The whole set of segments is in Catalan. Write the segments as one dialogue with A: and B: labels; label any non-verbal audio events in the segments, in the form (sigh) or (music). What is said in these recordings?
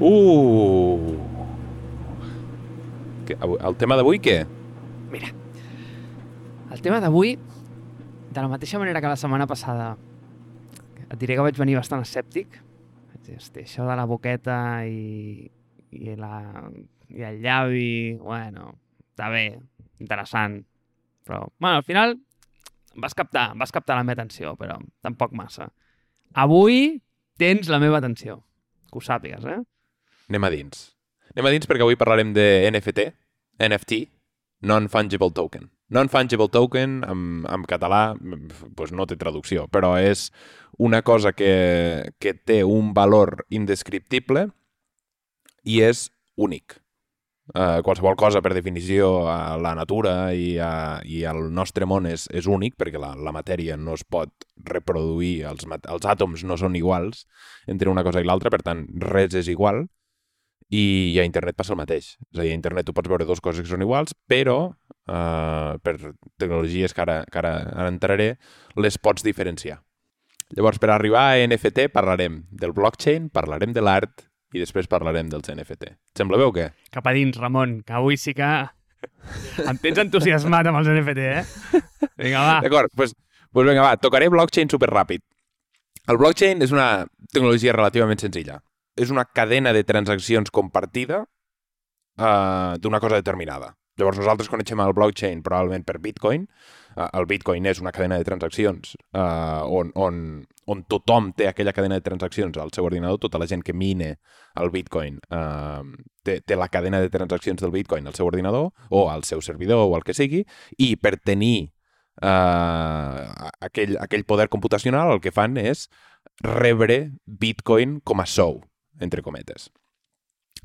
A: Uh! El tema d'avui què?
B: Mira, el tema d'avui, de la mateixa manera que la setmana passada, et diré que vaig venir bastant escèptic, això de la boqueta i, i, la, i el llavi, bueno, està bé, interessant, però, bueno, al final vas captar, vas captar la meva atenció, però tampoc massa. Avui tens la meva atenció, que ho sàpigues, eh?
A: Anem a dins. Anem a dins perquè avui parlarem de NFT, NFT, Non-Fungible Token. Non-Fungible Token, en, en català, pues no té traducció, però és una cosa que, que té un valor indescriptible i és únic. Uh, qualsevol cosa, per definició, a la natura i, a, i el nostre món és, és únic, perquè la, la matèria no es pot reproduir, els, els àtoms no són iguals entre una cosa i l'altra, per tant, res és igual, i a internet passa el mateix. És a dir, a internet tu pots veure dues coses que són iguals, però uh, per tecnologies que ara, que ara, entraré, les pots diferenciar. Llavors, per arribar a NFT parlarem del blockchain, parlarem de l'art i després parlarem dels NFT. Et sembla bé o què?
B: Cap a dins, Ramon, que avui sí que em tens entusiasmat amb els NFT, eh? Vinga, va.
A: D'acord, doncs pues, pues vinga, va, tocaré blockchain super ràpid. El blockchain és una tecnologia relativament senzilla és una cadena de transaccions compartida uh, d'una cosa determinada. Llavors nosaltres coneixem el blockchain probablement per Bitcoin. Uh, el Bitcoin és una cadena de transaccions uh, on, on, on tothom té aquella cadena de transaccions al seu ordinador, tota la gent que mine el Bitcoin uh, té, té la cadena de transaccions del Bitcoin al seu ordinador o al seu servidor o el que sigui, i per tenir uh, aquell, aquell poder computacional el que fan és rebre Bitcoin com a sou entre cometes.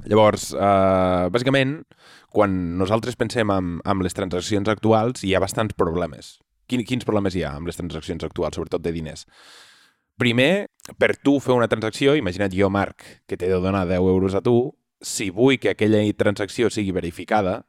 A: Llavors, eh, bàsicament, quan nosaltres pensem en, en les transaccions actuals, hi ha bastants problemes. Quin, quins problemes hi ha amb les transaccions actuals, sobretot de diners? Primer, per tu fer una transacció, imagina't jo, Marc, que t'he de donar 10 euros a tu, si vull que aquella transacció sigui verificada,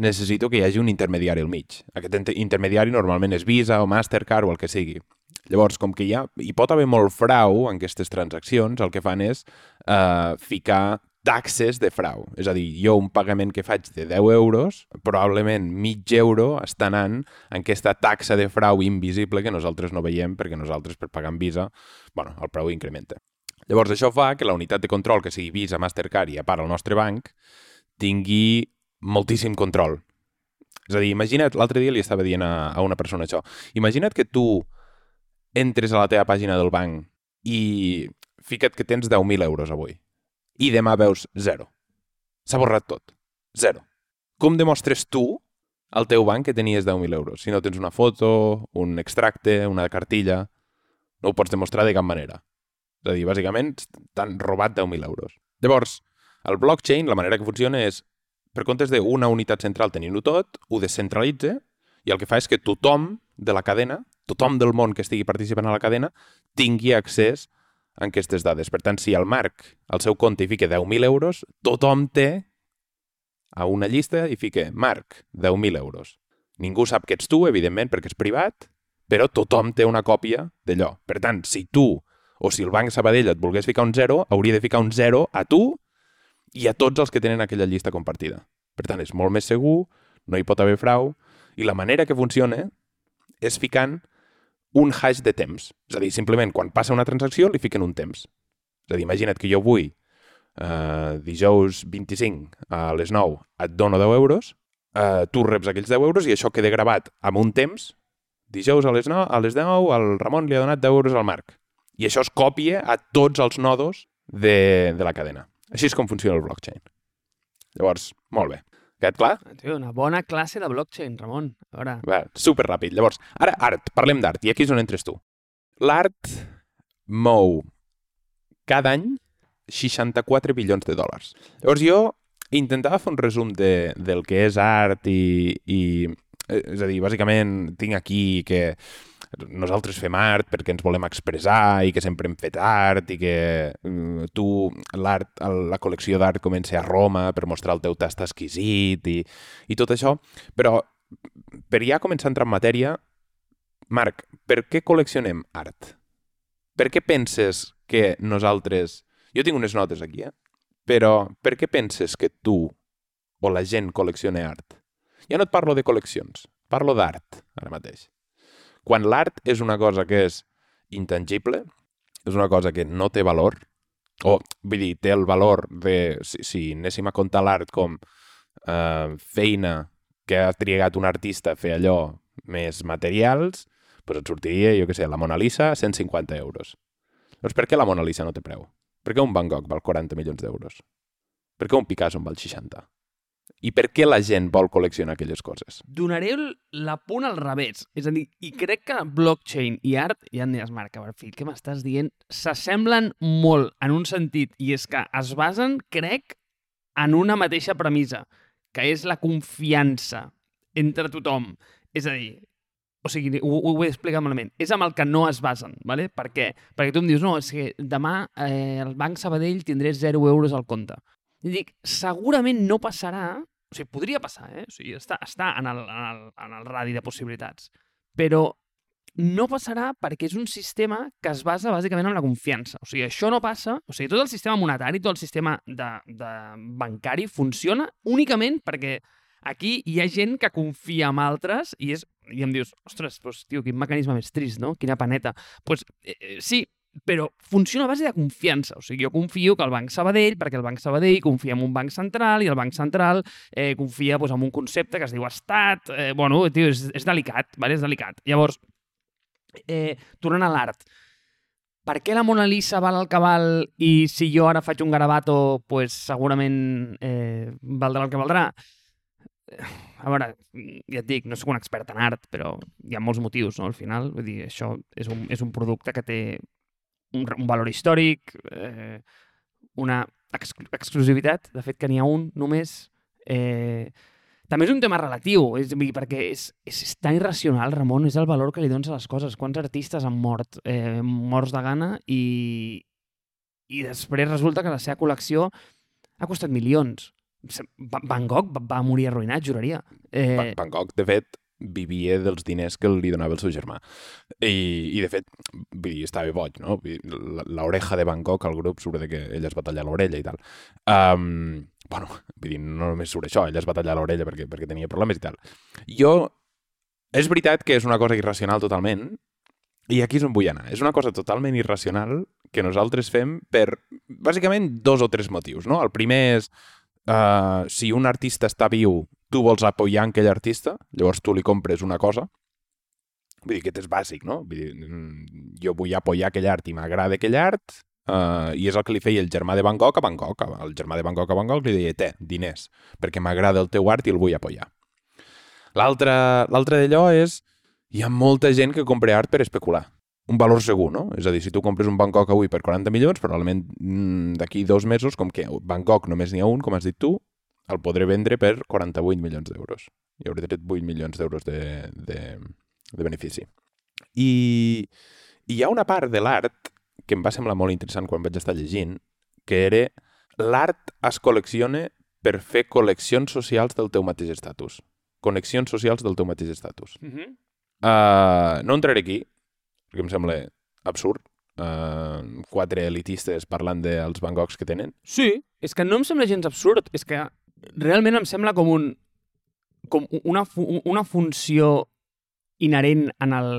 A: necessito que hi hagi un intermediari al mig. Aquest intermediari normalment és Visa o Mastercard o el que sigui. Llavors, com que hi, ha, hi pot haver molt frau en aquestes transaccions, el que fan és eh, ficar taxes de frau. És a dir, jo un pagament que faig de 10 euros, probablement mig euro està anant en aquesta taxa de frau invisible que nosaltres no veiem perquè nosaltres per pagar amb Visa, bueno, el preu incrementa. Llavors això fa que la unitat de control, que sigui Visa, Mastercard i a part el nostre banc, tingui moltíssim control. És a dir, imagina't, l'altre dia li estava dient a, a una persona això, imagina't que tu entres a la teva pàgina del banc i fica't que tens 10.000 euros avui i demà veus zero. S'ha borrat tot. Zero. Com demostres tu al teu banc que tenies 10.000 euros? Si no tens una foto, un extracte, una cartilla... No ho pots demostrar de cap manera. És a dir, bàsicament, t'han robat 10.000 euros. Llavors, el blockchain, la manera que funciona és, per comptes d'una unitat central tenint-ho tot, ho descentralitza i el que fa és que tothom de la cadena tothom del món que estigui participant a la cadena tingui accés a aquestes dades. Per tant, si el Marc al seu compte hi fica 10.000 euros, tothom té a una llista i fica Marc, 10.000 euros. Ningú sap que ets tu, evidentment, perquè és privat, però tothom té una còpia d'allò. Per tant, si tu o si el Banc Sabadell et volgués ficar un 0, hauria de ficar un 0 a tu i a tots els que tenen aquella llista compartida. Per tant, és molt més segur, no hi pot haver frau, i la manera que funciona és ficant un hash de temps. És a dir, simplement quan passa una transacció li fiquen un temps. És a dir, imagina't que jo vull eh, dijous 25 a les 9 et dono 10 euros, eh, tu reps aquells 10 euros i això queda gravat amb un temps. Dijous a les, 9, a les 10 el Ramon li ha donat 10 euros al Marc. I això es còpia a tots els nodos de, de la cadena. Així és com funciona el blockchain. Llavors, molt bé. Quedat clar?
B: Tio, una bona classe de blockchain, Ramon. A veure...
A: Va, super ràpid. Llavors, ara art, parlem d'art, i aquí és on entres tu. L'art mou cada any 64 bilions de dòlars. Llavors jo intentava fer un resum de, del que és art i, i... Eh, és a dir, bàsicament tinc aquí que nosaltres fem art perquè ens volem expressar i que sempre hem fet art i que uh, tu, l'art, la col·lecció d'art comença a Roma per mostrar el teu tast exquisit i, i tot això, però per ja començar a entrar en matèria, Marc, per què col·leccionem art? Per què penses que nosaltres... Jo tinc unes notes aquí, eh? Però per què penses que tu o la gent col·lecciona art? Ja no et parlo de col·leccions, parlo d'art ara mateix. Quan l'art és una cosa que és intangible, és una cosa que no té valor, o, vull dir, té el valor de, si, si anéssim a comptar l'art com eh, feina que ha trigat un artista a fer allò més materials, doncs et sortiria, jo què sé, la Mona Lisa, 150 euros. Doncs per què la Mona Lisa no té preu? Per què un Van Gogh val 40 milions d'euros? Per què un Picasso en val 60? I per què la gent vol col·leccionar aquelles coses?
B: Donaré la punt al revés. És a dir, i crec que blockchain i art, ja em diràs, Marc, Barfill, què m'estàs dient? S'assemblen molt en un sentit, i és que es basen, crec, en una mateixa premissa, que és la confiança entre tothom. És a dir, o sigui, ho, ho he explicat malament, és amb el que no es basen, ¿vale? Per què? Perquè tu em dius, no, és que demà eh, el Banc Sabadell tindré 0 euros al compte. I dic, segurament no passarà, o sigui, podria passar, eh? O sigui, està, està en, el, en, el, en el radi de possibilitats. Però no passarà perquè és un sistema que es basa bàsicament en la confiança. O sigui, això no passa... O sigui, tot el sistema monetari, tot el sistema de, de bancari funciona únicament perquè aquí hi ha gent que confia en altres i, és, i em dius, ostres, doncs, tio, quin mecanisme més trist, no? Quina paneta. Doncs pues, eh, eh, sí, però funciona a base de confiança. O sigui, jo confio que el Banc Sabadell, perquè el Banc Sabadell confia en un banc central i el Banc Central eh, confia doncs, en un concepte que es diu estat. Eh, bueno, tio, és, és delicat, vale? és delicat. Llavors, eh, tornant a l'art, per què la Mona Lisa val el que val i si jo ara faig un garabato, pues, segurament eh, valdrà el que valdrà? A veure, ja et dic, no sóc un expert en art, però hi ha molts motius, no? Al final, vull dir, això és un, és un producte que té un, un valor històric, eh, una ex exclusivitat, de fet que n'hi ha un només. Eh, també és un tema relatiu, és, dir, perquè és, és, és tan irracional, Ramon, és el valor que li dones a les coses. Quants artistes han mort, eh, morts de gana, i, i després resulta que la seva col·lecció ha costat milions. Va- Van Gogh va, morir arruïnat, juraria. Eh,
A: Van Gogh, de fet, vivia dels diners que li donava el seu germà. I, i de fet, vull dir, estava boig, no? L'oreja de Gogh, al grup, surt de que ell es va tallar l'orella i tal. Um, bueno, vull dir, no només surt això, ell es va tallar l'orella perquè, perquè tenia problemes i tal. Jo, és veritat que és una cosa irracional totalment, i aquí és on vull anar. És una cosa totalment irracional que nosaltres fem per, bàsicament, dos o tres motius, no? El primer és, uh, si un artista està viu, tu vols apoyar aquell artista, llavors tu li compres una cosa, vull dir, aquest és bàsic, no? Vull dir, mm, jo vull apoyar aquell art i m'agrada aquell art, uh, i és el que li feia el germà de Van Gogh a Van Gogh. El germà de Van Gogh a Van Gogh li deia, té, diners, perquè m'agrada el teu art i el vull apoyar. L'altre d'allò és, hi ha molta gent que compra art per especular. Un valor segur, no? És a dir, si tu compres un Gogh avui per 40 milions, probablement mm, d'aquí dos mesos, com que Gogh només n'hi ha un, com has dit tu, el podré vendre per 48 milions d'euros. I hauré tret 8 milions d'euros de, de, de benefici. I, I hi ha una part de l'art que em va semblar molt interessant quan vaig estar llegint, que era l'art es col·lecciona per fer col·leccions socials del teu mateix estatus. Connexions socials del teu mateix estatus.
B: uh -huh.
A: Uh, no entraré aquí, perquè em sembla absurd. Uh, quatre elitistes parlant dels Van Goghs que tenen.
B: Sí, és que no em sembla gens absurd, és que realment em sembla com un com una, una funció inherent en el,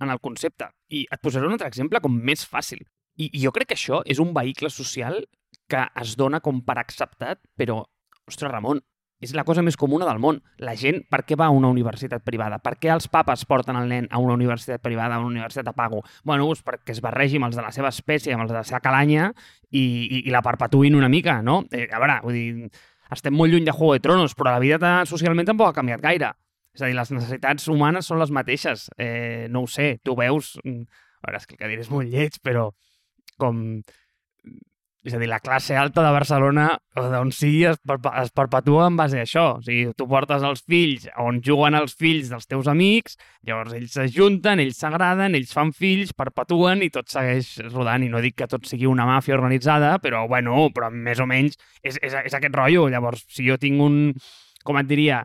B: en el concepte. I et posaré un altre exemple com més fàcil. I, I jo crec que això és un vehicle social que es dona com per acceptat, però, ostres, Ramon, és la cosa més comuna del món. La gent, per què va a una universitat privada? Per què els papes porten el nen a una universitat privada, a una universitat a pago? Bueno, doncs perquè es barregi amb els de la seva espècie, amb els de la seva calanya i, i, i la perpetuïn una mica, no? Eh, a veure, vull dir, estem molt lluny de Juego de Tronos, però la vida socialment tampoc ha canviat gaire. És a dir, les necessitats humanes són les mateixes. Eh, no ho sé, tu veus... mm, A veure, és que el que diré és molt lleig, però com... És a dir, la classe alta de Barcelona, d'on sigui, es, perpe- es perpetua en base a això. O sigui, tu portes els fills on juguen els fills dels teus amics, llavors ells s'ajunten, ells s'agraden, ells fan fills, perpetuen i tot segueix rodant. I no dic que tot sigui una màfia organitzada, però, bueno, però més o menys és, és, és aquest rotllo. Llavors, si jo tinc un... Com et diria?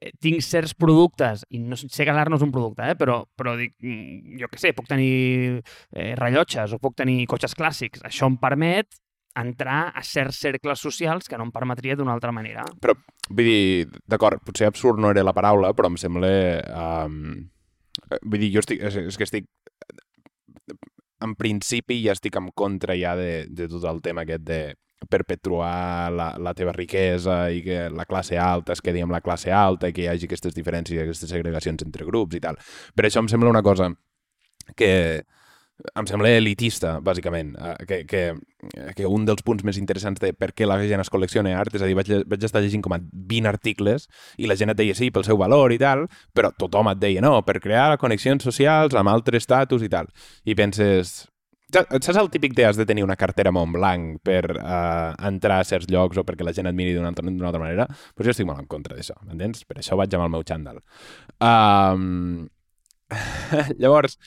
B: eh, tinc certs productes, i no sé que l'art no és un producte, eh, però, però dic, mm, jo què sé, puc tenir eh, rellotges o puc tenir cotxes clàssics. Això em permet entrar a certs cercles socials que no em permetria d'una altra manera.
A: Però, vull dir, d'acord, potser absurd no era la paraula, però em sembla... Um, vull dir, jo estic... És, és que estic... En principi ja estic en contra ja de, de tot el tema aquest de perpetuar la, la teva riquesa i que la classe alta es quedi amb la classe alta i que hi hagi aquestes diferències i aquestes segregacions entre grups i tal. Per això em sembla una cosa que em sembla elitista, bàsicament, eh, que, que, que un dels punts més interessants de per què la gent es col·lecciona art, és a dir, vaig, vaig estar llegint com a 20 articles i la gent et deia sí, pel seu valor i tal, però tothom et deia no, per crear connexions socials amb altres estatus i tal. I penses, Saps el típic de has de tenir una cartera Montblanc per uh, entrar a certs llocs o perquè la gent et miri d'una altra, altra manera? Però jo estic molt en contra d'això, m'entens? Per això vaig amb el meu xandall. Um... (laughs) Llavors,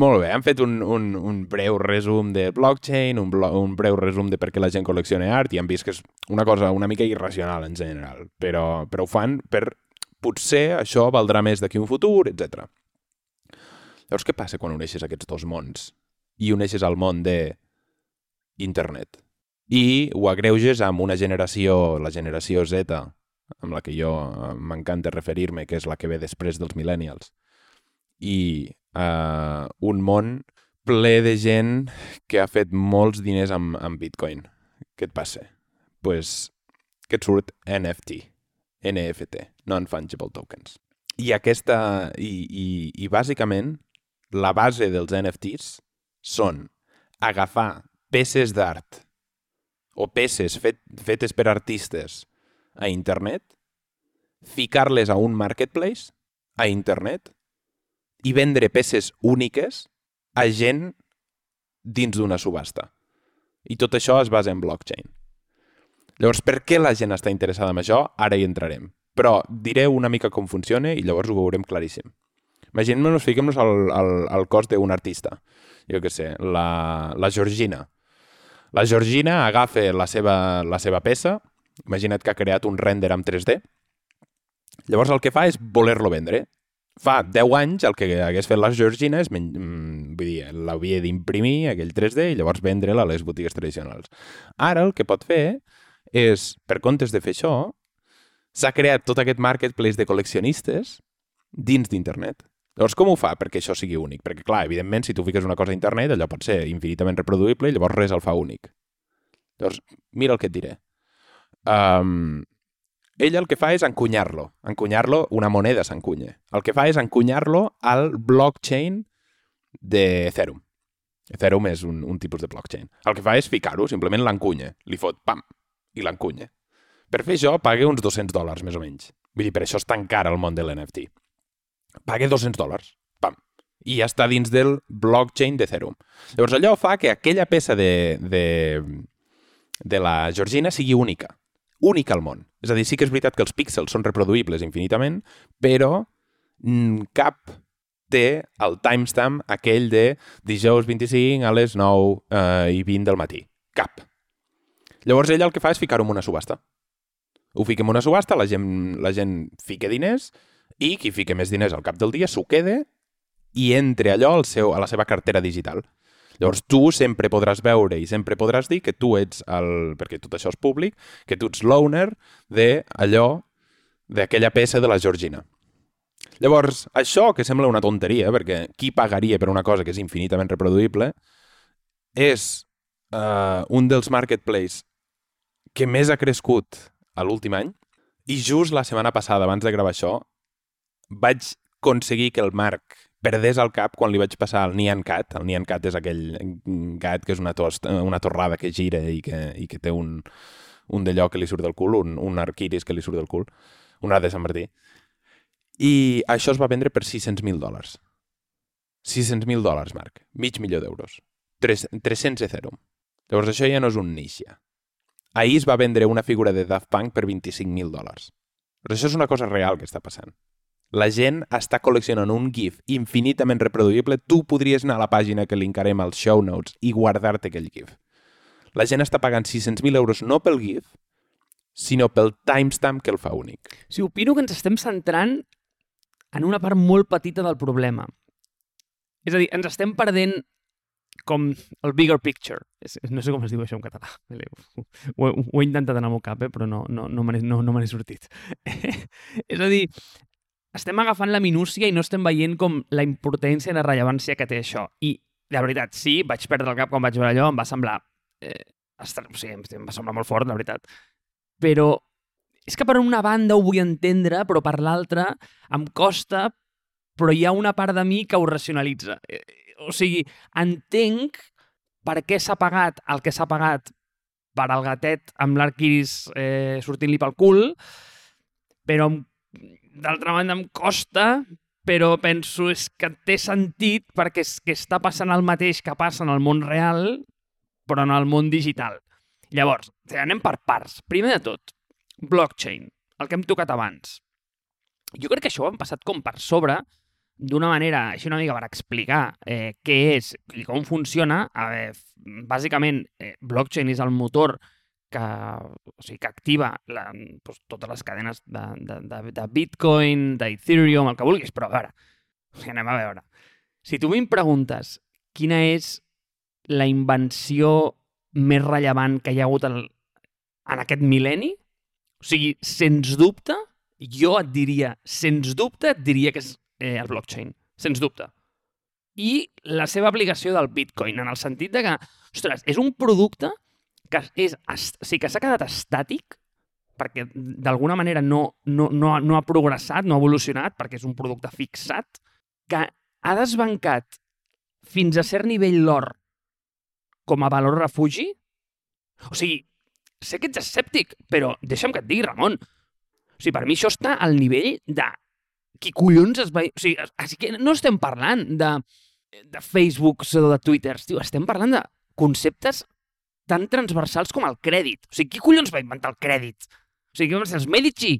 A: molt bé, han fet un, un, un breu resum de blockchain, un, blo un breu resum de per què la gent col·lecciona art i han vist que és una cosa una mica irracional en general, però, però ho fan per potser això valdrà més d'aquí un futur, etc. Llavors, què passa quan uneixes aquests dos mons? i uneixes al món de internet. I ho agreuges amb una generació, la generació Z, amb la que jo m'encanta referir-me, que és la que ve després dels millennials. I uh, un món ple de gent que ha fet molts diners amb, amb Bitcoin. Què et passa? pues, que et surt NFT, NFT, Non-Fungible Tokens. I aquesta, i, i, i bàsicament, la base dels NFTs són agafar peces d'art o peces fet, fetes per artistes a internet, ficar-les a un marketplace a internet i vendre peces úniques a gent dins d'una subhasta. I tot això es basa en blockchain. Llavors, per què la gent està interessada en això? Ara hi entrarem. Però diré una mica com funciona i llavors ho veurem claríssim. Imaginem-nos, fiquem-nos al, al, al cos d'un artista jo què sé, la, la Georgina. La Georgina agafa la seva, la seva peça, imagina't que ha creat un render amb 3D, llavors el que fa és voler-lo vendre. Fa 10 anys el que hagués fet la Georgina és, mm, vull dir, l'havia d'imprimir aquell 3D i llavors vendre-la a les botigues tradicionals. Ara el que pot fer és, per comptes de fer això, s'ha creat tot aquest marketplace de col·leccionistes dins d'internet. Llavors, com ho fa perquè això sigui únic? Perquè, clar, evidentment, si tu fiques una cosa a internet, allò pot ser infinitament reproduïble i llavors res el fa únic. Llavors, mira el que et diré. Um, ell el que fa és encunyar-lo. Encunyar-lo, una moneda s'encunya. El que fa és encunyar-lo al blockchain d'Ethereum. Ethereum és un, un tipus de blockchain. El que fa és ficar-ho, simplement l'encunya. Li fot, pam, i l'encunya. Per fer això, paga uns 200 dòlars, més o menys. Vull dir, per això és tan car el món de l'NFT pague 200 dòlars. Pam. I ja està dins del blockchain d'Ethereum. Llavors allò fa que aquella peça de, de, de la Georgina sigui única. Única al món. És a dir, sí que és veritat que els píxels són reproduïbles infinitament, però cap té el timestamp aquell de dijous 25 a les 9 eh, i 20 del matí. Cap. Llavors ell el que fa és ficar-ho en una subhasta. Ho fiquem en una subhasta, la gent, la gent fica diners, i qui fica més diners al cap del dia s'ho quede i entre allò al seu, a la seva cartera digital. Llavors tu sempre podràs veure i sempre podràs dir que tu ets el... perquè tot això és públic, que tu ets l'owner d'allò, d'aquella peça de la Georgina. Llavors, això que sembla una tonteria, perquè qui pagaria per una cosa que és infinitament reproduïble, és uh, un dels marketplaces que més ha crescut a l'últim any i just la setmana passada, abans de gravar això, vaig aconseguir que el Marc perdés el cap quan li vaig passar el Nian Cat. El Nian Cat és aquell gat que és una, tost, una torrada que gira i que, i que té un, un d'allò que li surt del cul, un, un arquiris que li surt del cul, un art de Sant Martí. I això es va vendre per 600.000 dòlars. 600.000 dòlars, Marc. Mig milió d'euros. 300 Ethereum. Llavors això ja no és un nixa. Ahir es va vendre una figura de Daft Punk per 25.000 dòlars. Però això és una cosa real que està passant la gent està col·leccionant un GIF infinitament reproduïble, tu podries anar a la pàgina que linkarem als show notes i guardar-te aquell GIF. La gent està pagant 600.000 euros no pel GIF, sinó pel timestamp que el fa únic.
B: Sí, opino que ens estem centrant en una part molt petita del problema. És a dir, ens estem perdent com el bigger picture. No sé com es diu això en català. Ho, ho he intentat en el meu cap, eh? però no, no, no me n'he no, no sortit. (laughs) és a dir, estem agafant la minúcia i no estem veient com la importància i la rellevància que té això. I, la veritat, sí, vaig perdre el cap quan vaig veure allò, em va semblar... Eh, estar, o sigui, em va semblar molt fort, la veritat. Però és que per una banda ho vull entendre, però per l'altra em costa, però hi ha una part de mi que ho racionalitza. Eh, o sigui, entenc per què s'ha pagat el que s'ha pagat per al gatet amb l'arquiris eh, sortint-li pel cul, però d'altra banda em costa, però penso és que té sentit perquè és que està passant el mateix que passa en el món real, però en el món digital. Llavors, anem per parts. Primer de tot, blockchain, el que hem tocat abans. Jo crec que això ho han passat com per sobre d'una manera així una mica per explicar eh, què és i com funciona. Eh, bàsicament, eh, blockchain és el motor que, o sigui, que activa la, doncs, totes les cadenes de, de, de, de Bitcoin, d'Ethereum, el que vulguis, però a veure, o sigui, anem a veure. Si tu em preguntes quina és la invenció més rellevant que hi ha hagut el, en aquest mil·lenni, o sigui, sens dubte, jo et diria, sens dubte, et diria que és eh, el blockchain. Sens dubte. I la seva aplicació del Bitcoin, en el sentit de que, ostres, és un producte que és, o sigui, que s'ha quedat estàtic, perquè d'alguna manera no, no, no, no ha progressat, no ha evolucionat, perquè és un producte fixat, que ha desbancat fins a cert nivell l'or com a valor refugi. O sigui, sé que ets escèptic, però deixa'm que et digui, Ramon. O sigui, per mi això està al nivell de qui collons es va... O sigui, així que no estem parlant de, de Facebook o de Twitter, tio, estem parlant de conceptes tan transversals com el crèdit. O sigui, qui collons va inventar el crèdit? O sigui, els Medici.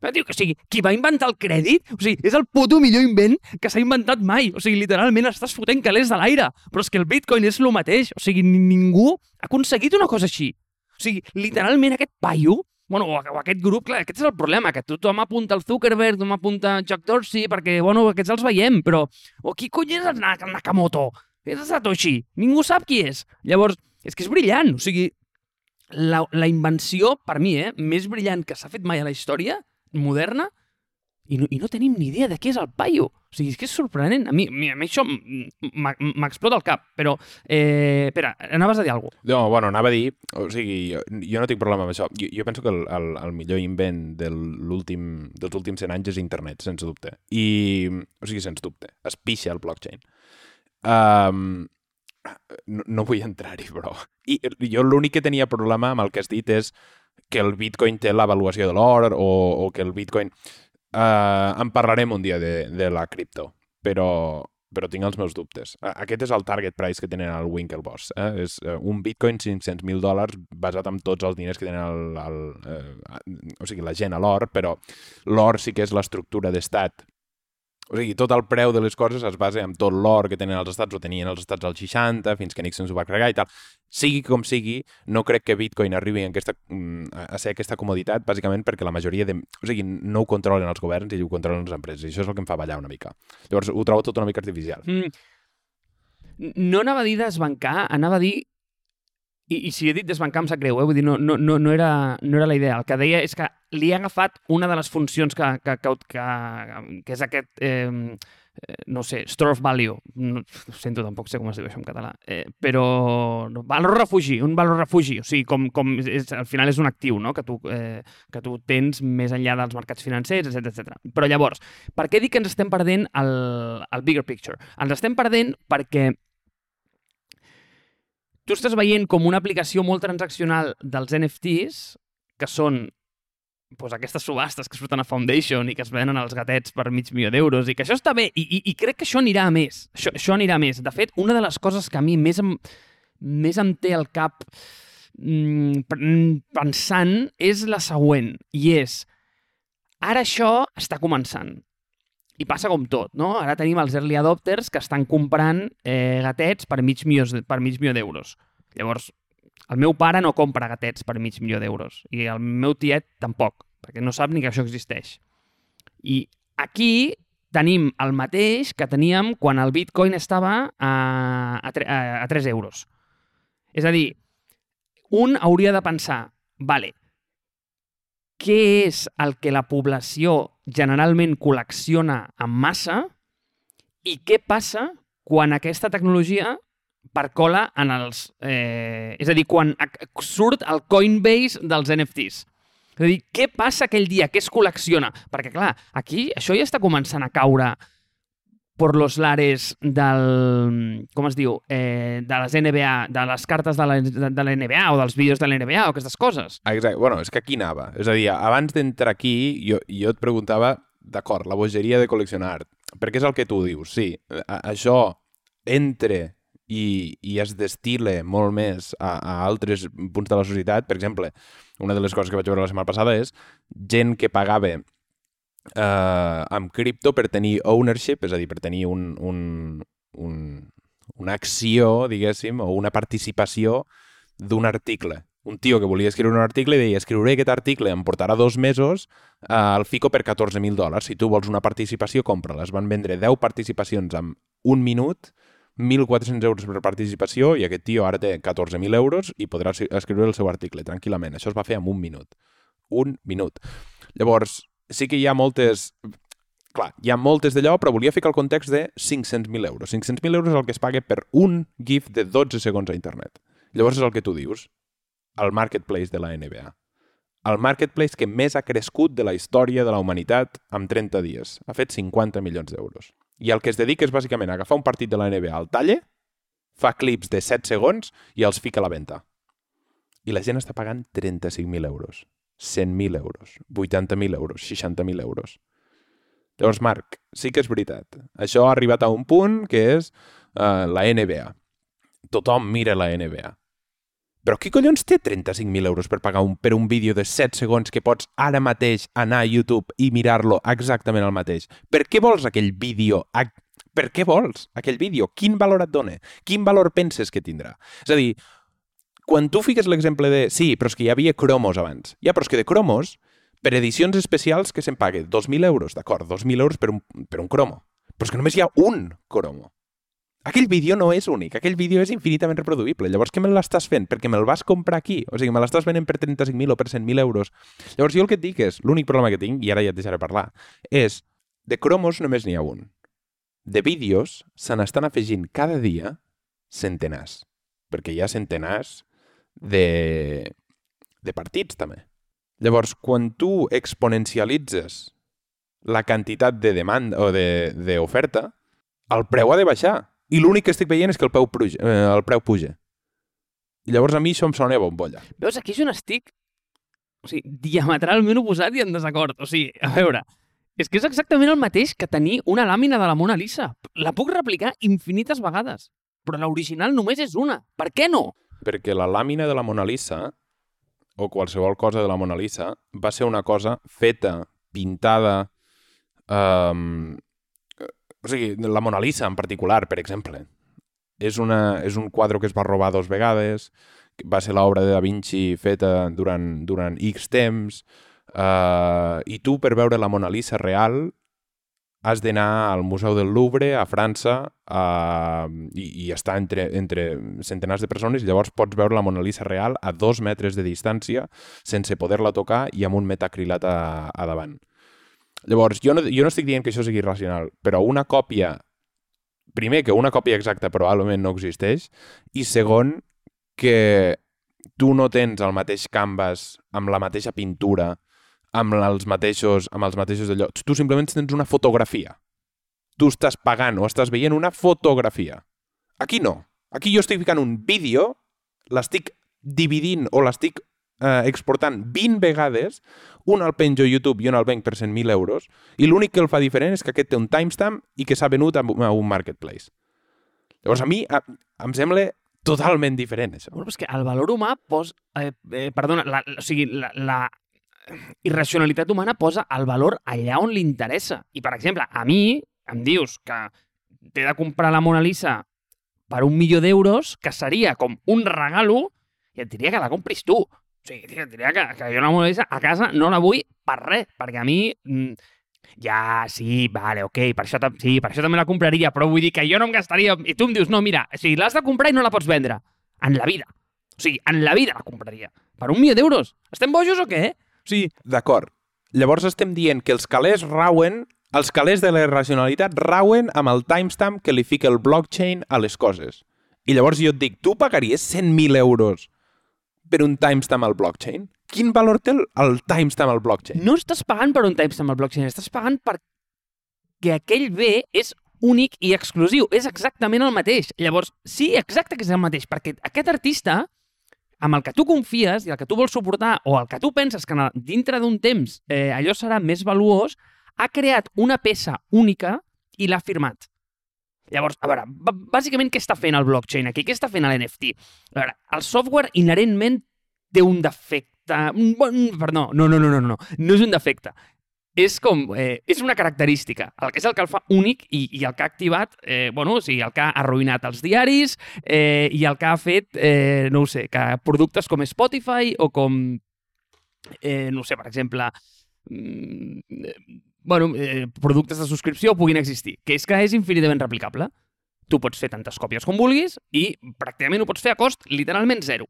B: Però, tio, o sigui, qui va inventar el crèdit, o sigui, és el puto millor invent que s'ha inventat mai. O sigui, literalment estàs fotent calés de l'aire. Però és que el Bitcoin és el mateix. O sigui, ningú ha aconseguit una cosa així. O sigui, literalment aquest paio, bueno, o, aquest grup, clar, aquest és el problema, que tothom apunta el Zuckerberg, tothom apunta Chuck Dorsey, perquè, bueno, aquests els veiem, però... O qui cony és el Nakamoto? És el Satoshi? Ningú sap qui és. Llavors, és que és brillant, o sigui, la, la invenció, per mi, eh, més brillant que s'ha fet mai a la història moderna i no, i no tenim ni idea de què és el paio. O sigui, és que és sorprenent. A mi, a mi això m'explota el cap, però... Eh, espera, anaves a dir alguna cosa?
A: No, bueno, anava a dir... O sigui, jo, jo no tinc problema amb això. Jo, jo penso que el, el, el millor invent de dels últims 100 anys és internet, sense dubte. I, o sigui, sens dubte. Es pixa el blockchain. Um, no, no vull entrar-hi, però... I jo l'únic que tenia problema amb el que has dit és que el bitcoin té l'avaluació de l'or o, o que el bitcoin Uh, en parlarem un dia de, de la cripto, però, però tinc els meus dubtes. Aquest és el target price que tenen el Winklevoss. Eh? És uh, un bitcoin 500.000 dòlars basat en tots els diners que tenen el, el, uh, o sigui, la gent a l'or, però l'or sí que és l'estructura d'estat o sigui, tot el preu de les coses es basa en tot l'or que tenen els estats, o tenien els estats als 60, fins que Nixon s'ho va cregar i tal. Sigui com sigui, no crec que Bitcoin arribi a, aquesta, mm, a ser aquesta comoditat, bàsicament perquè la majoria de... O sigui, no ho controlen els governs i ho controlen les empreses, i això és el que em fa ballar una mica. Llavors, ho trobo tot una mica artificial. Mm.
B: No anava a dir desbancar, anava a dir i, i si he dit desbancar em sap greu, eh? vull dir, no, no, no, no, era, no era la idea. El que deia és que li he agafat una de les funcions que, que, que, que, que és aquest, eh, no sé, store of value. No, sento, tampoc sé com es diu això en català. Eh, però valor refugi, un valor refugi. O sigui, com, com és, al final és un actiu no? que, tu, eh, que tu tens més enllà dels mercats financers, etc etc. Però llavors, per què dic que ens estem perdent el, el bigger picture? Ens estem perdent perquè tu estàs veient com una aplicació molt transaccional dels NFTs, que són pues, aquestes subhastes que surten a Foundation i que es venen als gatets per mig milió d'euros i que això està bé i, i, i crec que això anirà a més. Això, això anirà a més. De fet, una de les coses que a mi més em, més em té al cap mm, pensant és la següent i és ara això està començant i passa com tot, no? Ara tenim els early adopters que estan comprant eh, gatets per mig milió, per mig milió d'euros. Llavors, el meu pare no compra gatets per mig milió d'euros i el meu tiet tampoc, perquè no sap ni que això existeix. I aquí tenim el mateix que teníem quan el bitcoin estava a, a, a, a 3 euros. És a dir, un hauria de pensar, vale, què és el que la població generalment col·lecciona en massa i què passa quan aquesta tecnologia percola en els... Eh, és a dir, quan surt el Coinbase dels NFTs. És a dir, què passa aquell dia? Què es col·lecciona? Perquè, clar, aquí això ja està començant a caure por los lares del... com es diu? Eh, de les NBA, de les cartes de la, de, de la NBA o dels vídeos de la NBA o aquestes coses.
A: Exacte. Bueno, és que aquí anava. És a dir, abans d'entrar aquí, jo, jo et preguntava, d'acord, la bogeria de col·leccionar. Perquè és el que tu dius, sí. A, això entre i, i es destile molt més a, a altres punts de la societat. Per exemple, una de les coses que vaig veure la setmana passada és gent que pagava eh, amb cripto per tenir ownership, és a dir, per tenir un, un, un, una acció, diguéssim, o una participació d'un article. Un tio que volia escriure un article i deia escriuré aquest article, em portarà dos mesos, eh, el fico per 14.000 dòlars. Si tu vols una participació, compra-la. Es van vendre 10 participacions en un minut, 1.400 euros per participació i aquest tio ara té 14.000 euros i podrà es- escriure el seu article tranquil·lament. Això es va fer en un minut. Un minut. Llavors, sí que hi ha moltes... Clar, hi ha moltes d'allò, però volia ficar el context de 500.000 euros. 500.000 euros és el que es paga per un GIF de 12 segons a internet. Llavors és el que tu dius, el marketplace de la NBA. El marketplace que més ha crescut de la història de la humanitat en 30 dies. Ha fet 50 milions d'euros. I el que es dedica és bàsicament a agafar un partit de la NBA al talle, fa clips de 7 segons i els fica a la venda. I la gent està pagant 35.000 euros, 100.000 euros, 80.000 euros, 60.000 euros. Llavors, Marc, sí que és veritat. Això ha arribat a un punt que és uh, la NBA. Tothom mira la NBA. Però qui collons té 35.000 euros per pagar un, per un vídeo de 7 segons que pots ara mateix anar a YouTube i mirar-lo exactament el mateix? Per què vols aquell vídeo? Ac- Per què vols aquell vídeo? Quin valor et dona? Quin valor penses que tindrà? És a dir, quan tu fiques l'exemple de... Sí, però és que hi havia cromos abans. Ja, però és que de cromos, per edicions especials que se'n pague 2.000 euros, d'acord, 2.000 euros per un, per un cromo. Però és que només hi ha un cromo. Aquell vídeo no és únic, aquell vídeo és infinitament reproduïble. Llavors, què me l'estàs fent? Perquè me'l vas comprar aquí. O sigui, me l'estàs venent per 35.000 o per 100.000 euros. Llavors, jo el que et dic és, l'únic problema que tinc, i ara ja et deixaré parlar, és, de cromos només n'hi ha un. De vídeos se n'estan afegint cada dia centenars. Perquè hi ha centenars de, de partits, també. Llavors, quan tu exponencialitzes la quantitat de demanda o d'oferta, de, el preu ha de baixar. I l'únic que estic veient és que el preu, puja, eh, el preu puja. I llavors a mi això em sona a bombolla.
B: Veus, aquí és on estic o sigui, diametralment oposat i en desacord. O sigui, a veure, és que és exactament el mateix que tenir una làmina de la Mona Lisa. La puc replicar infinites vegades, però l'original només és una. Per què no?
A: Perquè la làmina de la Mona Lisa, o qualsevol cosa de la Mona Lisa, va ser una cosa feta, pintada... Um, o sigui, la Mona Lisa en particular, per exemple, és, una, és un quadre que es va robar dos vegades, va ser l'obra de Da Vinci feta durant, durant X temps, uh, i tu per veure la Mona Lisa real has d'anar al Museu del Louvre, a França, uh, i, i està entre, entre centenars de persones, llavors pots veure la Mona Lisa real a dos metres de distància, sense poder-la tocar i amb un metacrilat a, a davant. Llavors, jo no, jo no estic dient que això sigui racional, però una còpia... Primer, que una còpia exacta probablement no existeix, i segon, que tu no tens el mateix canvas amb la mateixa pintura, amb els mateixos, amb els mateixos allò. Tu simplement tens una fotografia. Tu estàs pagant o estàs veient una fotografia. Aquí no. Aquí jo estic ficant un vídeo, l'estic dividint o l'estic eh, exportant 20 vegades, un el penjo YouTube i un el venc per 100.000 euros, i l'únic que el fa diferent és que aquest té un timestamp i que s'ha venut a, un marketplace. Llavors, a mi a, em sembla totalment diferent, això.
B: Bueno, és que el valor humà posa... Eh, eh, perdona, la, o sigui, la, la irracionalitat humana posa el valor allà on li interessa. I, per exemple, a mi em dius que t'he de comprar la Mona Lisa per un milió d'euros, que seria com un regalo, i et diria que la compris tu. O sigui, et diria que, que jo la Mona Lisa a casa no la vull per res, perquè a mi mm, Ja, sí, vale, ok, per això, sí, per això també la compraria, però vull dir que jo no em gastaria... I tu em dius, no, mira, o sigui, l'has de comprar i no la pots vendre. En la vida. O sigui, en la vida la compraria. Per un milió d'euros. Estem bojos o què? O sigui,
A: D'acord. Llavors estem dient que els calés rauen, els calés de la racionalitat rauen amb el timestamp que li fica el blockchain a les coses. I llavors jo et dic, tu pagaries 100.000 euros per un timestamp al blockchain? Quin valor té el, timestamp al blockchain?
B: no estàs pagant per un timestamp al blockchain, estàs pagant perquè aquell bé és únic i exclusiu. És exactament el mateix. Llavors, sí, exacte que és el mateix, perquè aquest artista, amb el que tu confies i el que tu vols suportar, o el que tu penses que dintre d'un temps eh, allò serà més valuós, ha creat una peça única i l'ha firmat. Llavors, a veure, bàsicament què està fent el blockchain aquí? Què està fent l'NFT? A veure, el software inherentment té un defecte... bon- Perdó, no, no, no, no, no, no és un defecte. És com, eh, és una característica, el que és el que el fa únic i, i el que ha activat, eh, bueno, o sigui, el que ha arruïnat els diaris eh, i el que ha fet, eh, no ho sé, que productes com Spotify o com, eh, no sé, per exemple, mm, eh, bueno, eh, productes de subscripció puguin existir, que és que és infinitament replicable. Tu pots fer tantes còpies com vulguis i pràcticament ho pots fer a cost literalment zero.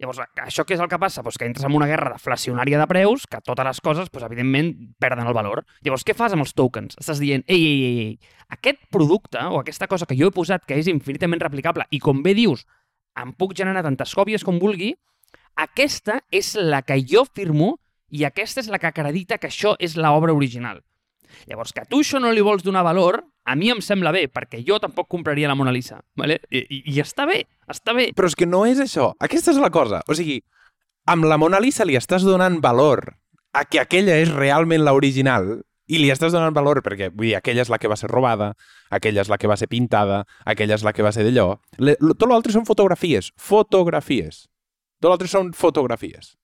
B: Llavors, això què és el que passa? Pues que entres en una guerra deflacionària de preus, que totes les coses, pues, evidentment, perden el valor. Llavors, què fas amb els tokens? Estàs dient, ei, ei, ei, ei, aquest producte o aquesta cosa que jo he posat que és infinitament replicable i, com bé dius, em puc generar tantes còpies com vulgui, aquesta és la que jo firmo i aquesta és la que acredita que això és l'obra original. Llavors, que tu això no li vols donar valor, a mi em sembla bé, perquè jo tampoc compraria la Mona Lisa. Vale? I, i, I està bé, està bé.
A: Però és que no és això. Aquesta és la cosa. O sigui, amb la Mona Lisa li estàs donant valor a que aquella és realment l'original i li estàs donant valor perquè, vull dir, aquella és la que va ser robada, aquella és la que va ser pintada, aquella és la que va ser d'allò. Tot l'altre són fotografies. Fotografies. Tot l'altre són fotografies.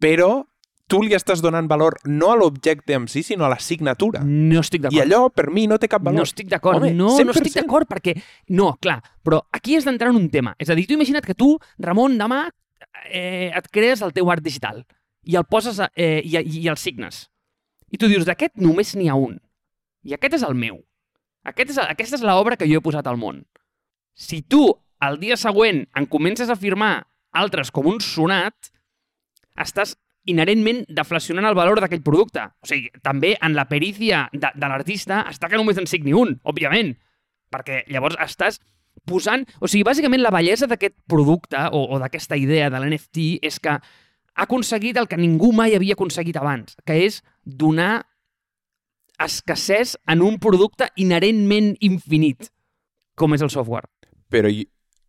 A: Però tu li estàs donant valor no a l'objecte en si, sinó a la signatura.
B: No estic
A: I
B: d'acord.
A: allò, per mi, no té cap valor.
B: No estic d'acord, no, no estic
A: 100%.
B: d'acord, perquè... No, clar, però aquí has d'entrar en un tema. És a dir, tu imagina't que tu, Ramon, demà eh, et crees el teu art digital i el poses a, eh, i, i el signes. I tu dius, d'aquest només n'hi ha un. I aquest és el meu. Aquest és, aquesta és l'obra que jo he posat al món. Si tu, el dia següent, en comences a firmar altres com un sonat, estàs inherentment deflacionant el valor d'aquell producte. O sigui, també en la perícia de, de l'artista està que només en signi un, òbviament, perquè llavors estàs posant... O sigui, bàsicament la bellesa d'aquest producte o, o d'aquesta idea de l'NFT és que ha aconseguit el que ningú mai havia aconseguit abans, que és donar escassez en un producte inherentment infinit, com és el software.
A: Però,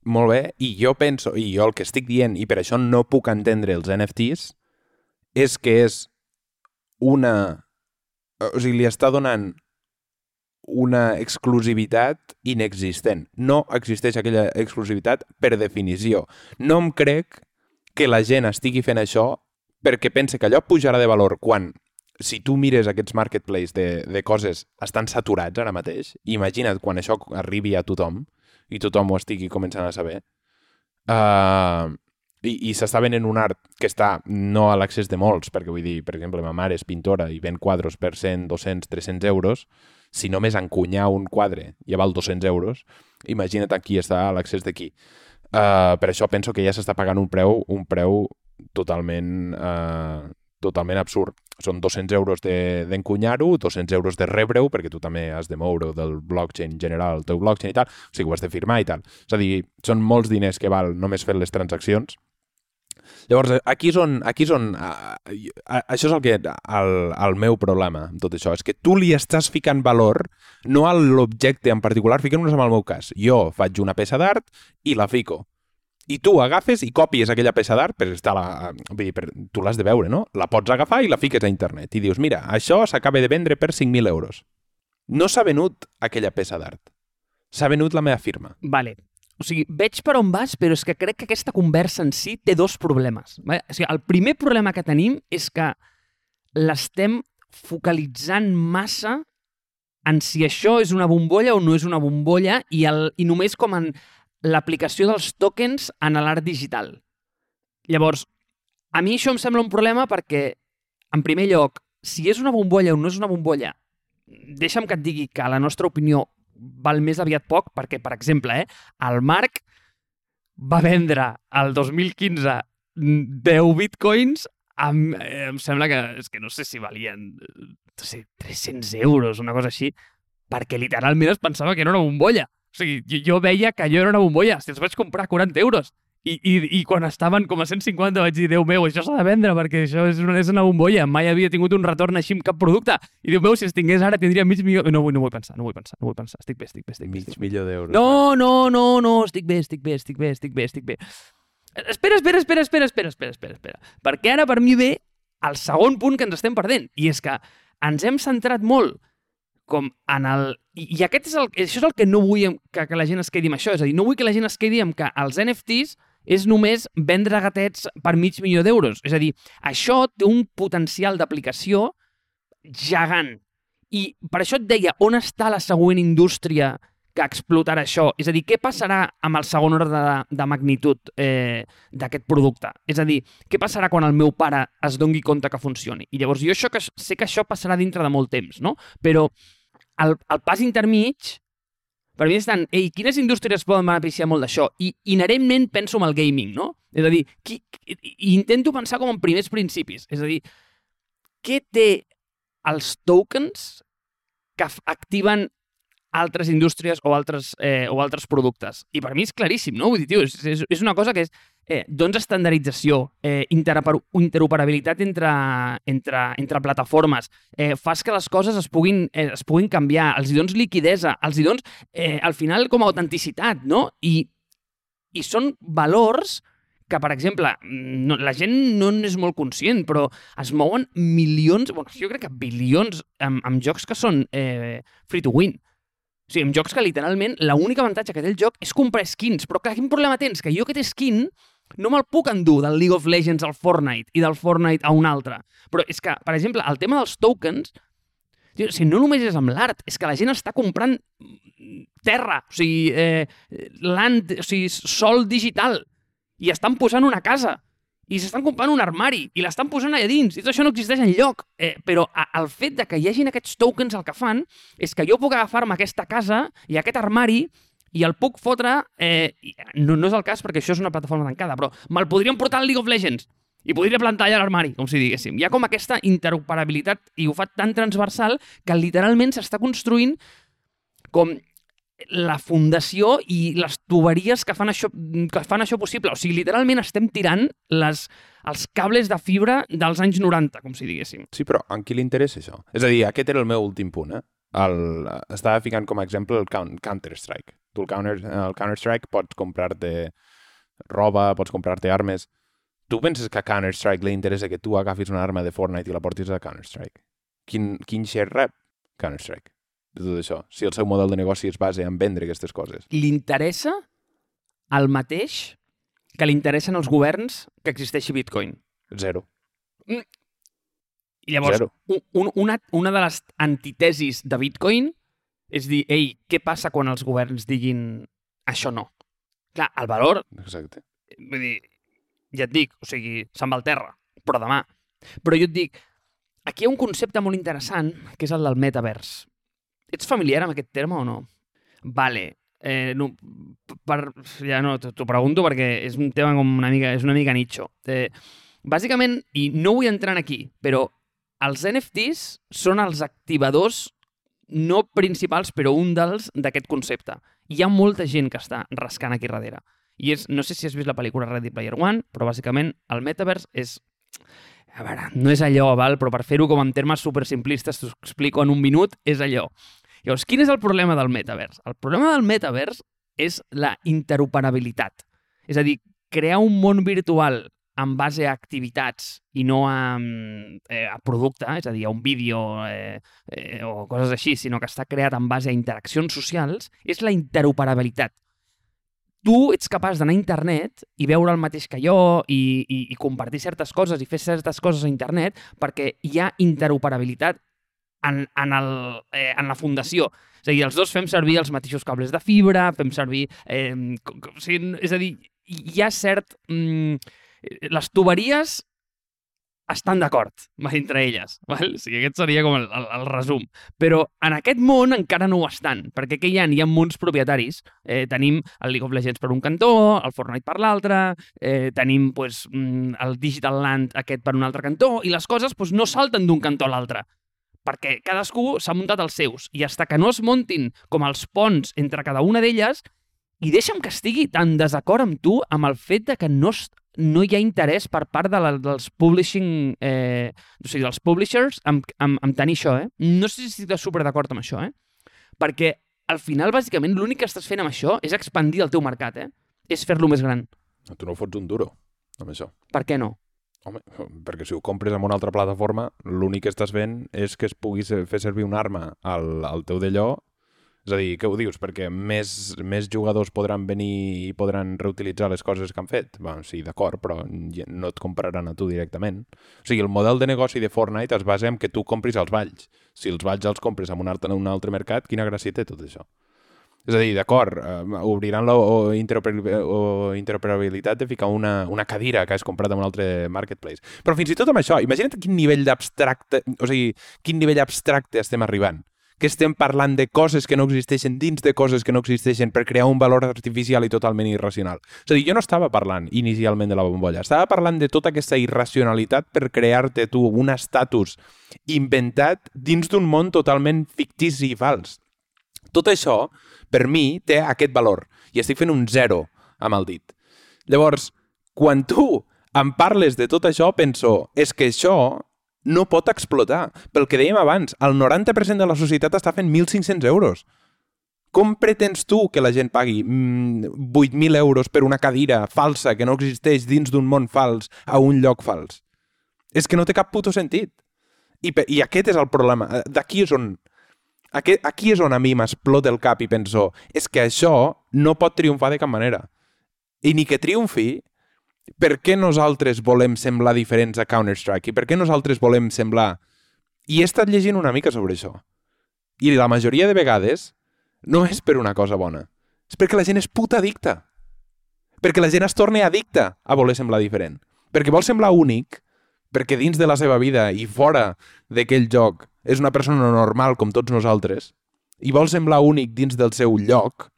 A: molt bé, i jo penso, i jo el que estic dient, i per això no puc entendre els NFTs, és que és una... O sigui, li està donant una exclusivitat inexistent. No existeix aquella exclusivitat per definició. No em crec que la gent estigui fent això perquè pense que allò pujarà de valor quan si tu mires aquests marketplace de, de coses estan saturats ara mateix, imagina't quan això arribi a tothom i tothom ho estigui començant a saber, uh, i, i s'està venent un art que està no a l'accés de molts, perquè vull dir, per exemple, ma mare és pintora i ven quadros per 100, 200, 300 euros, si només encunyar un quadre ja val 200 euros, imagina't aquí està a l'accés d'aquí. Uh, per això penso que ja s'està pagant un preu un preu totalment uh, totalment absurd. Són 200 euros de- d'encunyar-ho, de, 200 euros de rebre-ho, perquè tu també has de moure del blockchain general el teu blockchain i tal, o sigui, ho has de firmar i tal. És a dir, són molts diners que val només fer les transaccions. Llavors, aquí és on... Aquí és on a, a, això és el, que, el, el meu problema amb tot això, és que tu li estàs ficant valor no a l'objecte en particular, fiquem-nos en el meu cas. Jo faig una peça d'art i la fico. I tu agafes i copies aquella peça d'art, per estar la, dir, per, tu l'has de veure, no? La pots agafar i la fiques a internet i dius, mira, això s'acaba de vendre per 5.000 euros. No s'ha venut aquella peça d'art. S'ha venut la meva firma.
B: Vale. O sigui, veig per on vas, però és que crec que aquesta conversa en si té dos problemes. O sigui, el primer problema que tenim és que l'estem focalitzant massa en si això és una bombolla o no és una bombolla i, el, i només com en l'aplicació dels tokens en l'art digital. Llavors, a mi això em sembla un problema perquè, en primer lloc, si és una bombolla o no és una bombolla, deixa'm que et digui que la nostra opinió val més aviat poc, perquè, per exemple, eh, el Marc va vendre el 2015 10 bitcoins amb, eh, em sembla que, és que no sé si valien no sé, 300 euros, una cosa així, perquè literalment es pensava que era una bombolla. O sigui, jo, jo veia que allò era una bombolla. Si els vaig comprar a 40 euros. I, i, I quan estaven com a 150 vaig dir, Déu meu, això s'ha de vendre perquè això és una, és una bombolla. Mai havia tingut un retorn així amb cap producte. I Déu meu, si es tingués ara tindria mig milió... No, no vull pensar, no vull pensar, no vull pensar. Estic bé, estic bé, estic bé.
A: Mig milió d'euros.
B: No, no, no, no, estic bé, estic bé, estic bé, estic bé, estic bé. Espera, espera, espera, espera, espera, espera, espera, espera. Perquè ara per mi ve el segon punt que ens estem perdent. I és que ens hem centrat molt com en el... I, i aquest és el, això és el que no vull que, que la gent es quedi amb això. És a dir, no vull que la gent es quedi amb que els NFTs és només vendre gatets per mig milió d'euros. És a dir, això té un potencial d'aplicació gegant. I per això et deia, on està la següent indústria que explotarà això? És a dir, què passarà amb el segon ordre de, de magnitud eh, d'aquest producte? És a dir, què passarà quan el meu pare es dongui compte que funcioni? I llavors jo això que, sé que això passarà dintre de molt temps, no? Però el, el pas intermig, per mi estan, ei, quines indústries poden beneficiar molt d'això? I inherentment penso en el gaming, no? És a dir, qui, intento pensar com en primers principis. És a dir, què té els tokens que activen altres indústries o altres, eh, o altres productes. I per mi és claríssim, no? Vull dir, tio, és, és, és una cosa que és eh, doncs estandardització, eh, interoper interoperabilitat entre, entre, entre plataformes, eh, fas que les coses es puguin, eh, es puguin canviar, els hi dones liquidesa, els hi dones, eh, al final, com a autenticitat, no? I, i són valors que, per exemple, no, la gent no n'és molt conscient, però es mouen milions, bueno, jo crec que bilions amb, amb jocs que són eh, free to win. O sigui, amb jocs que literalment l'únic avantatge que té el joc és comprar skins. Però clar, quin problema tens? Que jo aquest skin no me'l puc endur del League of Legends al Fortnite i del Fortnite a un altre. Però és que, per exemple, el tema dels tokens, tio, si no només és amb l'art, és que la gent està comprant terra, o sigui, eh, land, o sigui, sol digital, i estan posant una casa, i s'estan comprant un armari, i l'estan posant allà dins, i tot això no existeix en lloc. Eh, però a, el fet de que hi hagin aquests tokens el que fan és que jo puc agafar-me aquesta casa i aquest armari i el puc fotre... Eh, no, no és el cas perquè això és una plataforma tancada, però me'l podríem portar al League of Legends i podria plantar allà l'armari, com si diguéssim. Hi ha com aquesta interoperabilitat i ho fa tan transversal que literalment s'està construint com la fundació i les tuberies que fan això, que fan això possible. O sigui, literalment estem tirant les, els cables de fibra dels anys 90, com si diguéssim.
A: Sí, però a qui li interessa això? És a dir, aquest era el meu últim punt, eh? El, estava ficant com a exemple el Coun- Counter-Strike. Tu el Counter- Counter-Strike pots comprar-te roba, pots comprar-te armes. Tu penses que a Counter-Strike li interessa que tu agafis una arma de Fortnite i la portis a Counter-Strike? Quin, quin share rep Counter-Strike de tot això? Si el seu model de negoci es basa en vendre aquestes coses.
B: Li interessa el mateix que li interessen els governs que existeixi Bitcoin.
A: Zero.
B: I llavors,
A: Zero.
B: un, una, una de les antitesis de Bitcoin és dir, ei, què passa quan els governs diguin això no? Clar, el valor,
A: Exacte.
B: vull dir, ja et dic, o sigui, se'n va al terra, però demà. Però jo et dic, aquí hi ha un concepte molt interessant, que és el del metavers. Ets familiar amb aquest terme o no? Vale. Eh, no, per, ja no, t'ho pregunto perquè és un tema com una mica, és una mica nicho. Eh, bàsicament, i no vull entrar en aquí, però els NFTs són els activadors no principals, però un dels d'aquest concepte. Hi ha molta gent que està rascant aquí darrere. I és, no sé si has vist la pel·lícula Ready Player One, però bàsicament el Metaverse és... A veure, no és allò, val? però per fer-ho com en termes super simplistes, t'ho explico en un minut, és allò. Llavors, quin és el problema del Metaverse? El problema del Metaverse és la interoperabilitat. És a dir, crear un món virtual en base a activitats i no a, mm, eh, a producte, és a dir, a un vídeo eh, eh, o coses així, sinó que està creat en base a interaccions socials, és la interoperabilitat. Tu ets capaç d'anar a internet i veure el mateix que jo i, i, i compartir certes coses i fer certes coses a internet perquè hi ha interoperabilitat en, en, el, eh, en la fundació. És a dir, els dos fem servir els mateixos cables de fibra, fem servir... Eh, co- co- o sigui, és a dir, hi ha cert... Mm, les tuberies estan d'acord (laughs) entre elles. Val? O sigui, aquest seria com el, el, el resum. Però en aquest món encara no ho estan, perquè què hi ha? Hi ha mons propietaris. Eh, tenim el League of Legends per un cantó, el Fortnite per l'altre, eh, tenim pues, mm, el Digital Land aquest per un altre cantó, i les coses pues, no salten d'un cantó a l'altre perquè cadascú s'ha muntat els seus i hasta que no es montin com els ponts entre cada una d'elles i deixa'm que estigui tan desacord amb tu amb el fet de que no, no hi ha interès per part de la, dels publishing, eh, o sigui, dels publishers amb, amb, amb tenir això, eh? No sé si estàs super d'acord amb això, eh? Perquè al final, bàsicament, l'únic que estàs fent amb això és expandir el teu mercat, eh? És fer-lo més gran.
A: Tu no fots un duro amb això.
B: Per què no?
A: Home, perquè si ho compres en una altra plataforma, l'únic que estàs fent és que es pugui fer servir una arma al, al teu d'allò és a dir, què ho dius? Perquè més, més jugadors podran venir i podran reutilitzar les coses que han fet? Bé, sí, d'acord, però no et compraran a tu directament. O sigui, el model de negoci de Fortnite es basa en que tu compris els valls. Si els valls els compres en un altre, en un altre mercat, quina gràcia té tot això? És a dir, d'acord, uh, obriran la interoperabilitat de ficar una, una cadira que has comprat en un altre marketplace. Però fins i tot amb això, imagina't quin nivell d'abstracte, o sigui, quin nivell abstracte estem arribant que estem parlant de coses que no existeixen dins de coses que no existeixen per crear un valor artificial i totalment irracional. És a dir, jo no estava parlant inicialment de la bombolla, estava parlant de tota aquesta irracionalitat per crear-te tu un estatus inventat dins d'un món totalment fictici i fals. Tot això, per mi, té aquest valor i estic fent un zero amb el dit. Llavors, quan tu em parles de tot això, penso, és que això no pot explotar. Pel que dèiem abans, el 90% de la societat està fent 1.500 euros. Com pretens tu que la gent pagui mm, 8.000 euros per una cadira falsa que no existeix dins d'un món fals a un lloc fals? És que no té cap puto sentit. I, i aquest és el problema. D'aquí és on... Aquí és on a mi m'explota el cap i penso és que això no pot triomfar de cap manera. I ni que triomfi, per què nosaltres volem semblar diferents a Counter-Strike? I per què nosaltres volem semblar... I he estat llegint una mica sobre això. I la majoria de vegades no és per una cosa bona. És perquè la gent és puta addicta. Perquè la gent es torna addicta a voler semblar diferent. Perquè vol semblar únic, perquè dins de la seva vida i fora d'aquell joc és una persona normal com tots nosaltres i vol semblar únic dins del seu lloc.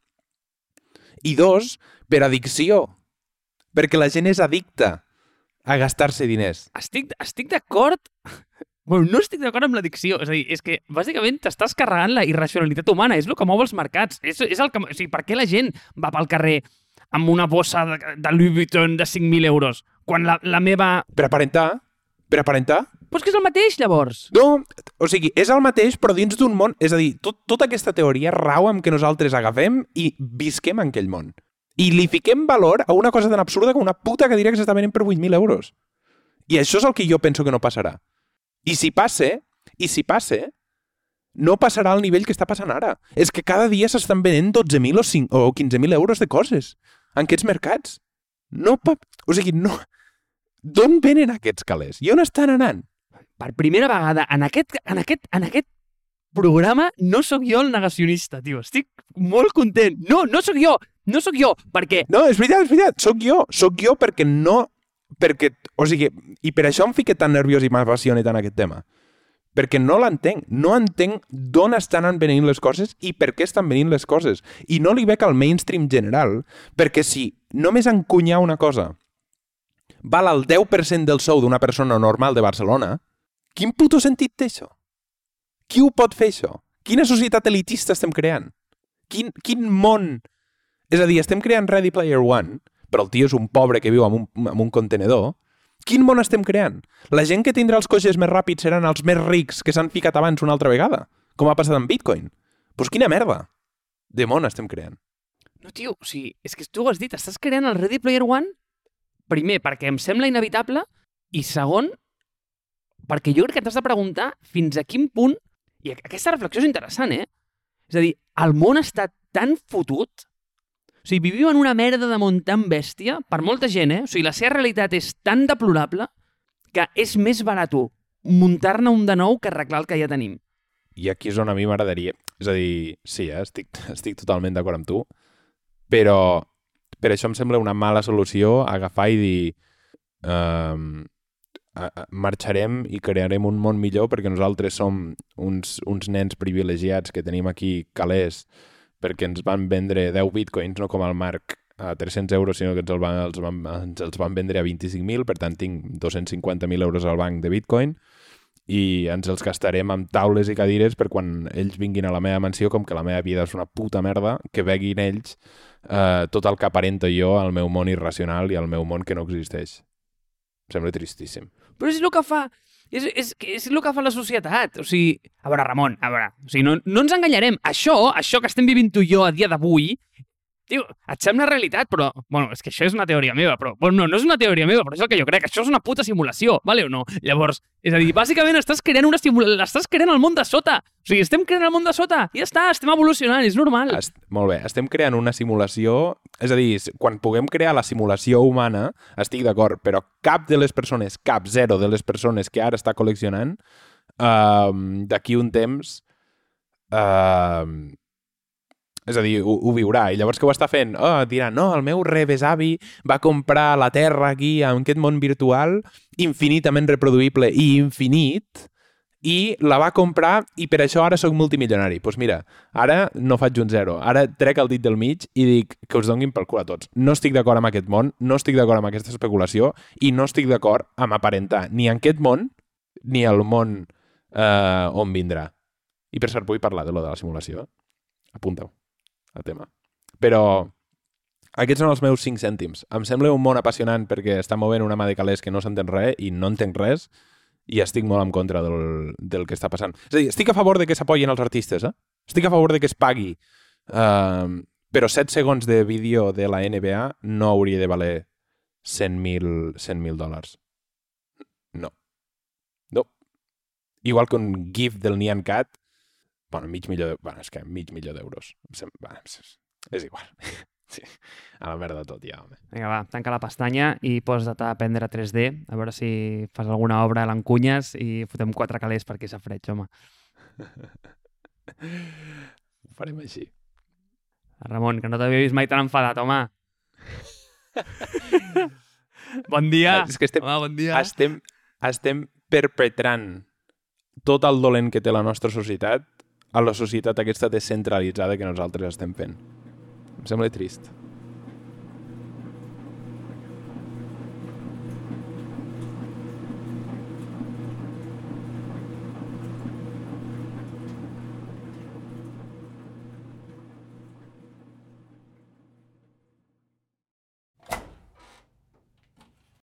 A: I dos, per addicció perquè la gent és addicta a gastar-se diners.
B: Estic, estic d'acord... Bueno, no estic d'acord amb l'addicció. És a dir, és que bàsicament t'estàs carregant la irracionalitat humana. És el que mou els mercats. És, és el que... O sigui, per què la gent va pel carrer amb una bossa de, de Louis Vuitton de 5.000 euros quan la, la meva...
A: Per aparentar? Per aparentar?
B: Però és que és el mateix, llavors.
A: No, o sigui, és el mateix, però dins d'un món... És a dir, tot, tota aquesta teoria rau amb que nosaltres agafem i visquem en aquell món i li fiquem valor a una cosa tan absurda com una puta cadira que s'està venent per 8.000 euros. I això és el que jo penso que no passarà. I si passe, i si passe, no passarà al nivell que està passant ara. És que cada dia s'estan venent 12.000 o, 5, o 15.000 euros de coses en aquests mercats. No, pa... o sigui, no... D'on venen aquests calés? I on estan anant?
B: Per primera vegada en aquest, en aquest, en aquest programa no sóc jo el negacionista, tio. Estic molt content. No, no sóc jo. No sóc jo, perquè...
A: No, és veritat, és veritat. Sóc jo. Sóc jo perquè no... Perquè, o sigui, i per això em fique tan nerviós i m'apassione tant aquest tema. Perquè no l'entenc. No entenc d'on estan venint les coses i per què estan venint les coses. I no li veig al mainstream general, perquè si només encunyar una cosa val el 10% del sou d'una persona normal de Barcelona, quin puto sentit té això? Qui ho pot fer, això? Quina societat elitista estem creant? Quin, quin món és a dir, estem creant Ready Player One, però el tio és un pobre que viu en un, en un contenedor. Quin món estem creant? La gent que tindrà els cotxes més ràpids seran els més rics que s'han ficat abans una altra vegada, com ha passat amb Bitcoin. Pues quina merda de món estem creant.
B: No, tio, o sigui, és que tu ho has dit, estàs creant el Ready Player One, primer, perquè em sembla inevitable, i segon, perquè jo crec que t'has de preguntar fins a quin punt, i aquesta reflexió és interessant, eh? És a dir, el món està tan fotut o sigui, vivim en una merda de món tan bèstia, per molta gent, eh? O sigui, la seva realitat és tan deplorable que és més barat muntar-ne un de nou que arreglar el que ja tenim.
A: I aquí és on a mi m'agradaria... És a dir, sí, eh? estic, (laughs) estic totalment d'acord amb tu, però per això em sembla una mala solució agafar i dir... Um, marxarem i crearem un món millor perquè nosaltres som uns, uns nens privilegiats que tenim aquí calés perquè ens van vendre 10 bitcoins, no com el Marc a 300 euros, sinó que ens, el van, els, van, ens els van vendre a 25.000, per tant tinc 250.000 euros al banc de bitcoin i ens els gastarem amb taules i cadires per quan ells vinguin a la meva mansió, com que la meva vida és una puta merda, que veguin ells eh, tot el que aparento jo al meu món irracional i al meu món que no existeix. Em sembla tristíssim.
B: Però és el que fa... És, és, és el que fa la societat. O sigui, a veure, Ramon, a veure, o sigui, no, no ens enganyarem. Això, això que estem vivint tu i jo a dia d'avui, Tio, et sembla realitat, però... Bueno, és que això és una teoria meva, però... Bueno, no, no és una teoria meva, però és el que jo crec. Això és una puta simulació, vale o no? Llavors, és a dir, bàsicament estàs creant una simulació... Estàs creant el món de sota. O sigui, estem creant el món de sota. Ja està, estem evolucionant, és normal.
A: Est molt bé, estem creant una simulació... És a dir, quan puguem crear la simulació humana, estic d'acord, però cap de les persones, cap zero de les persones que ara està col·leccionant, uh, d'aquí un temps... Uh, és a dir, ho, ho viurà. I llavors que ho està fent? Oh, dirà, no, el meu rebesavi va comprar la Terra aquí, en aquest món virtual, infinitament reproduïble i infinit, i la va comprar i per això ara sóc multimilionari. Doncs pues mira, ara no faig un zero. Ara trec el dit del mig i dic que us donguin pel cul a tots. No estic d'acord amb aquest món, no estic d'acord amb aquesta especulació i no estic d'acord amb aparentar ni en aquest món ni el món eh, on vindrà. I per cert, vull parlar de lo de la simulació. Apunta-ho el tema. Però aquests són els meus 5 cèntims. Em sembla un món apassionant perquè està movent una mà de calés que no s'entén res i no entenc res i estic molt en contra del, del que està passant. És a dir, estic a favor de que s'apoyin els artistes, eh? Estic a favor de que es pagui. Uh, però 7 segons de vídeo de la NBA no hauria de valer 100.000 100 dòlars. No. No. Igual que un GIF del Nyan Cat bueno, mig milió de... Bueno, és que mig milió d'euros. Bueno, és, és igual. (laughs) Sí, a la merda tot ja, home.
B: Vinga, va, tanca la pestanya i posa't a aprendre 3D, a veure si fas alguna obra a l'encunyes i fotem quatre calés perquè s'afreig, home.
A: Ho farem així.
B: Ramon, que no t'havia vist mai tan enfadat, home. bon dia.
A: És que estem,
B: home, bon dia.
A: Estem, estem perpetrant tot el dolent que té la nostra societat a la societat aquesta descentralitzada que nosaltres estem fent. Em sembla trist.